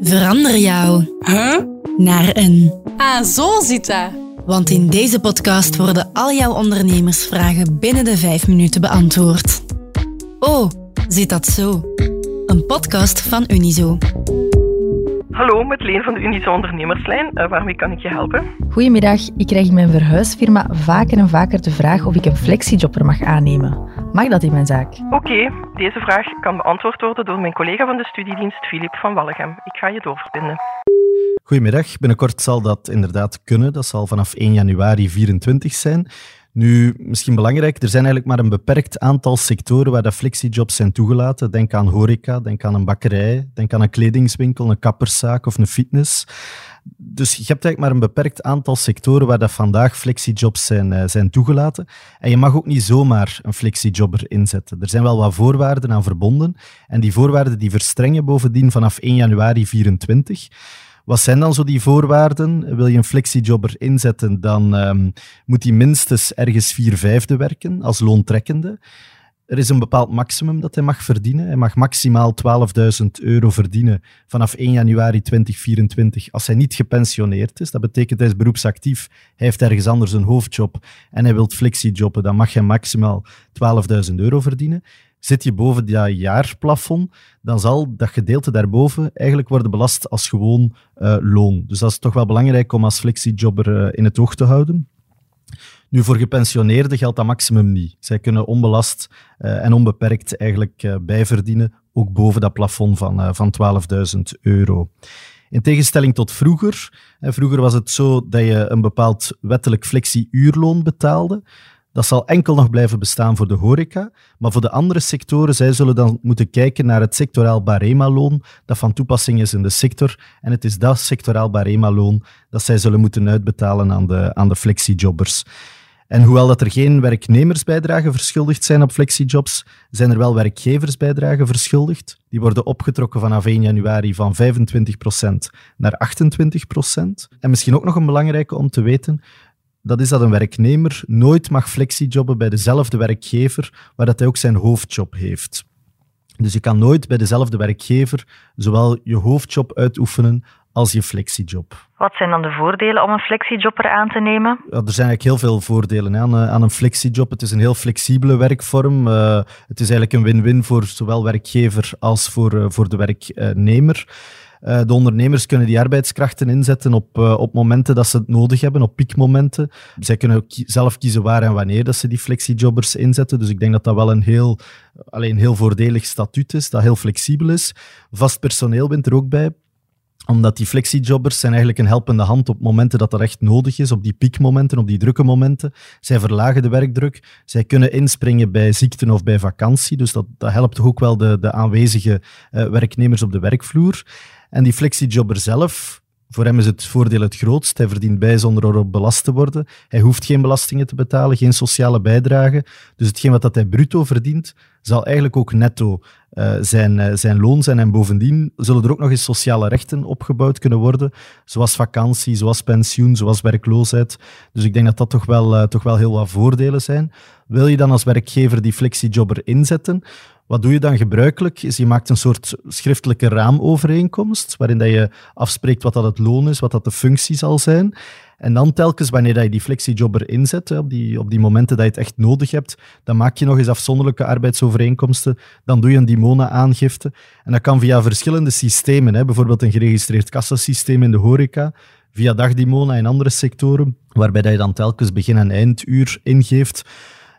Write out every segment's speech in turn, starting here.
Verander jou Huh? naar een. Ah, zo zit dat. Want in deze podcast worden al jouw ondernemersvragen binnen de vijf minuten beantwoord. Oh, zit dat zo? Een podcast van Unizo. Hallo, met Leen van de Unizo Ondernemerslijn. Uh, waarmee kan ik je helpen? Goedemiddag, ik krijg in mijn verhuisfirma vaker en vaker de vraag of ik een flexijobber mag aannemen. Mag dat in mijn zaak? Oké, deze vraag kan beantwoord worden door mijn collega van de studiedienst, Filip van Wallegem. Ik ga je doorverbinden. Goedemiddag, binnenkort zal dat inderdaad kunnen. Dat zal vanaf 1 januari 24 zijn. Nu, misschien belangrijk, er zijn eigenlijk maar een beperkt aantal sectoren waar de flexijobs zijn toegelaten. Denk aan horeca, denk aan een bakkerij, denk aan een kledingswinkel, een kapperszaak of een fitness. Dus je hebt eigenlijk maar een beperkt aantal sectoren waar dat vandaag flexijobs zijn, uh, zijn toegelaten. En je mag ook niet zomaar een flexijobber inzetten. Er zijn wel wat voorwaarden aan verbonden. En die voorwaarden die verstrengen bovendien vanaf 1 januari 24. Wat zijn dan zo die voorwaarden? Wil je een flexijobber inzetten, dan um, moet hij minstens ergens vier vijfde werken als loontrekkende. Er is een bepaald maximum dat hij mag verdienen. Hij mag maximaal 12.000 euro verdienen vanaf 1 januari 2024 als hij niet gepensioneerd is. Dat betekent hij is beroepsactief, hij heeft ergens anders een hoofdjob en hij wil flexijobben, dan mag hij maximaal 12.000 euro verdienen. Zit je boven dat jaarplafond, dan zal dat gedeelte daarboven eigenlijk worden belast als gewoon uh, loon. Dus dat is toch wel belangrijk om als flexijobber uh, in het oog te houden. Nu, voor gepensioneerden geldt dat maximum niet. Zij kunnen onbelast uh, en onbeperkt eigenlijk bijverdienen, ook boven dat plafond van, van 12.000 euro. In tegenstelling tot vroeger, vroeger was het zo dat je een bepaald wettelijk flexie-uurloon betaalde. Dat zal enkel nog blijven bestaan voor de horeca, maar voor de andere sectoren, zij zullen dan moeten kijken naar het sectoraal barema-loon dat van toepassing is in de sector. En het is dat sectoraal barema-loon dat zij zullen moeten uitbetalen aan de, aan de flexiejobbers. En hoewel dat er geen werknemersbijdragen verschuldigd zijn op flexijobs, zijn er wel werkgeversbijdragen verschuldigd. Die worden opgetrokken vanaf 1 januari van 25% naar 28%. En misschien ook nog een belangrijke om te weten, dat is dat een werknemer nooit mag flexijobben bij dezelfde werkgever waar dat hij ook zijn hoofdjob heeft. Dus je kan nooit bij dezelfde werkgever zowel je hoofdjob uitoefenen als je flexiejob. Wat zijn dan de voordelen om een flexijobber aan te nemen? Ja, er zijn eigenlijk heel veel voordelen aan, aan een flexiejob. Het is een heel flexibele werkvorm. Uh, het is eigenlijk een win-win voor zowel werkgever als voor, uh, voor de werknemer. Uh, de ondernemers kunnen die arbeidskrachten inzetten op, uh, op momenten dat ze het nodig hebben, op piekmomenten. Zij kunnen ook zelf kiezen waar en wanneer dat ze die flexiejobbers inzetten. Dus ik denk dat dat wel een heel, alleen heel voordelig statuut is, dat heel flexibel is. Vast personeel bent er ook bij omdat die flexiejobbers zijn eigenlijk een helpende hand op momenten dat dat echt nodig is, op die piekmomenten, op die drukke momenten. Zij verlagen de werkdruk. Zij kunnen inspringen bij ziekten of bij vakantie. Dus dat, dat helpt ook wel de, de aanwezige uh, werknemers op de werkvloer. En die flexijobber zelf, voor hem is het voordeel het grootst. Hij verdient bij zonder erop belast te worden. Hij hoeft geen belastingen te betalen, geen sociale bijdrage. Dus hetgeen wat dat hij bruto verdient, zal eigenlijk ook netto uh, zijn, uh, zijn loon zijn. En bovendien zullen er ook nog eens sociale rechten opgebouwd kunnen worden, zoals vakantie, zoals pensioen, zoals werkloosheid. Dus ik denk dat dat toch wel, uh, toch wel heel wat voordelen zijn. Wil je dan als werkgever die flexijobber inzetten? Wat doe je dan gebruikelijk? Is je maakt een soort schriftelijke raamovereenkomst, waarin dat je afspreekt wat dat het loon is, wat dat de functie zal zijn. En dan telkens, wanneer dat je die flexijobber inzet, op die, op die momenten dat je het echt nodig hebt, dan maak je nog eens afzonderlijke arbeidsovereenkomsten. Dan doe je een Dimona-aangifte. En dat kan via verschillende systemen. Hè. Bijvoorbeeld een geregistreerd kassasysteem in de horeca, via dagdimona in andere sectoren, waarbij dat je dan telkens begin- en einduur ingeeft.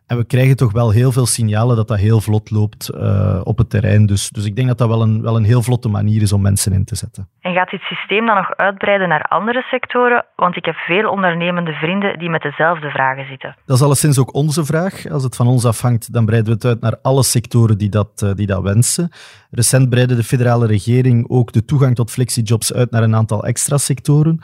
En we krijgen toch wel heel veel signalen dat dat heel vlot loopt uh, op het terrein. Dus, dus ik denk dat dat wel een, wel een heel vlotte manier is om mensen in te zetten. En gaat dit systeem dan nog uitbreiden naar andere sectoren? Want ik heb veel ondernemende vrienden die met dezelfde vragen zitten. Dat is alleszins ook onze vraag. Als het van ons afhangt, dan breiden we het uit naar alle sectoren die dat, uh, die dat wensen. Recent breidde de federale regering ook de toegang tot flexijobs uit naar een aantal extra sectoren.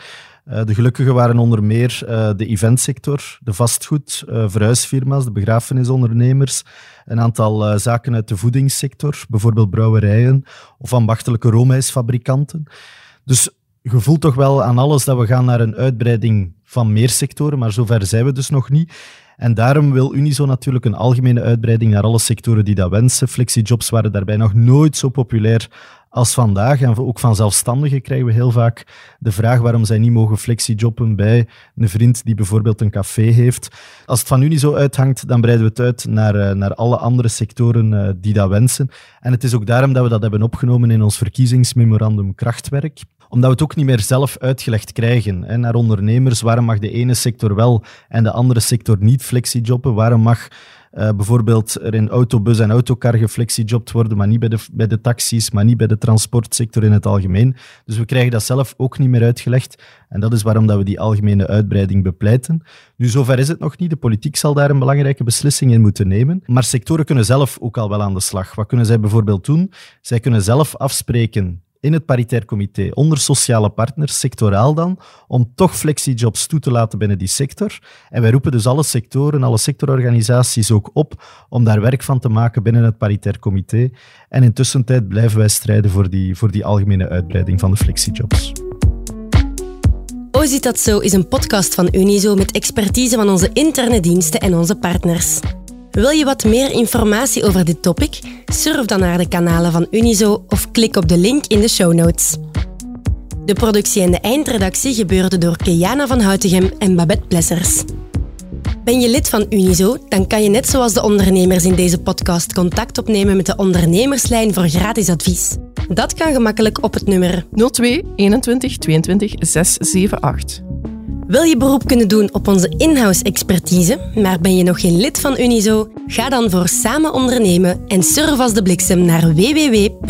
Uh, de gelukkigen waren onder meer uh, de eventsector, de vastgoed, uh, verhuisfirma's, de begrafenisondernemers, een aantal zaken uit de voedingssector, bijvoorbeeld brouwerijen of ambachtelijke roomijsfabrikanten. Dus je voelt toch wel aan alles dat we gaan naar een uitbreiding van meer sectoren, maar zover zijn we dus nog niet. En daarom wil Unizo natuurlijk een algemene uitbreiding naar alle sectoren die dat wensen. Flexijobs waren daarbij nog nooit zo populair als vandaag. En ook van zelfstandigen krijgen we heel vaak de vraag waarom zij niet mogen flexijobben bij een vriend die bijvoorbeeld een café heeft. Als het van Unizo uithangt, dan breiden we het uit naar, eh, naar alle andere sectoren eh, die dat wensen. En het is ook daarom dat we dat hebben opgenomen in ons verkiezingsmemorandum krachtwerk omdat we het ook niet meer zelf uitgelegd krijgen hè, naar ondernemers. Waarom mag de ene sector wel en de andere sector niet flexijobben? Waarom mag uh, bijvoorbeeld er in autobus en autocar geflexijobd worden, maar niet bij de, bij de taxis, maar niet bij de transportsector in het algemeen. Dus we krijgen dat zelf ook niet meer uitgelegd. En dat is waarom dat we die algemene uitbreiding bepleiten. Nu, zover is het nog niet. De politiek zal daar een belangrijke beslissing in moeten nemen. Maar sectoren kunnen zelf ook al wel aan de slag. Wat kunnen zij bijvoorbeeld doen? Zij kunnen zelf afspreken in het paritair comité, onder sociale partners, sectoraal dan, om toch flexijobs toe te laten binnen die sector. En wij roepen dus alle sectoren, alle sectororganisaties ook op om daar werk van te maken binnen het paritair comité. En intussen tijd blijven wij strijden voor die, voor die algemene uitbreiding van de flexijobs. O Zit Dat Zo is een podcast van Unizo met expertise van onze interne diensten en onze partners. Wil je wat meer informatie over dit topic? Surf dan naar de kanalen van Unizo of klik op de link in de show notes. De productie en de eindredactie gebeurden door Keana van Houtegem en Babette Plessers. Ben je lid van Unizo, dan kan je net zoals de ondernemers in deze podcast contact opnemen met de ondernemerslijn voor gratis advies. Dat kan gemakkelijk op het nummer 02 21 22 678. Wil je beroep kunnen doen op onze in-house expertise, maar ben je nog geen lid van Unizo? Ga dan voor samen ondernemen en surf als de bliksem naar www.unizo.be.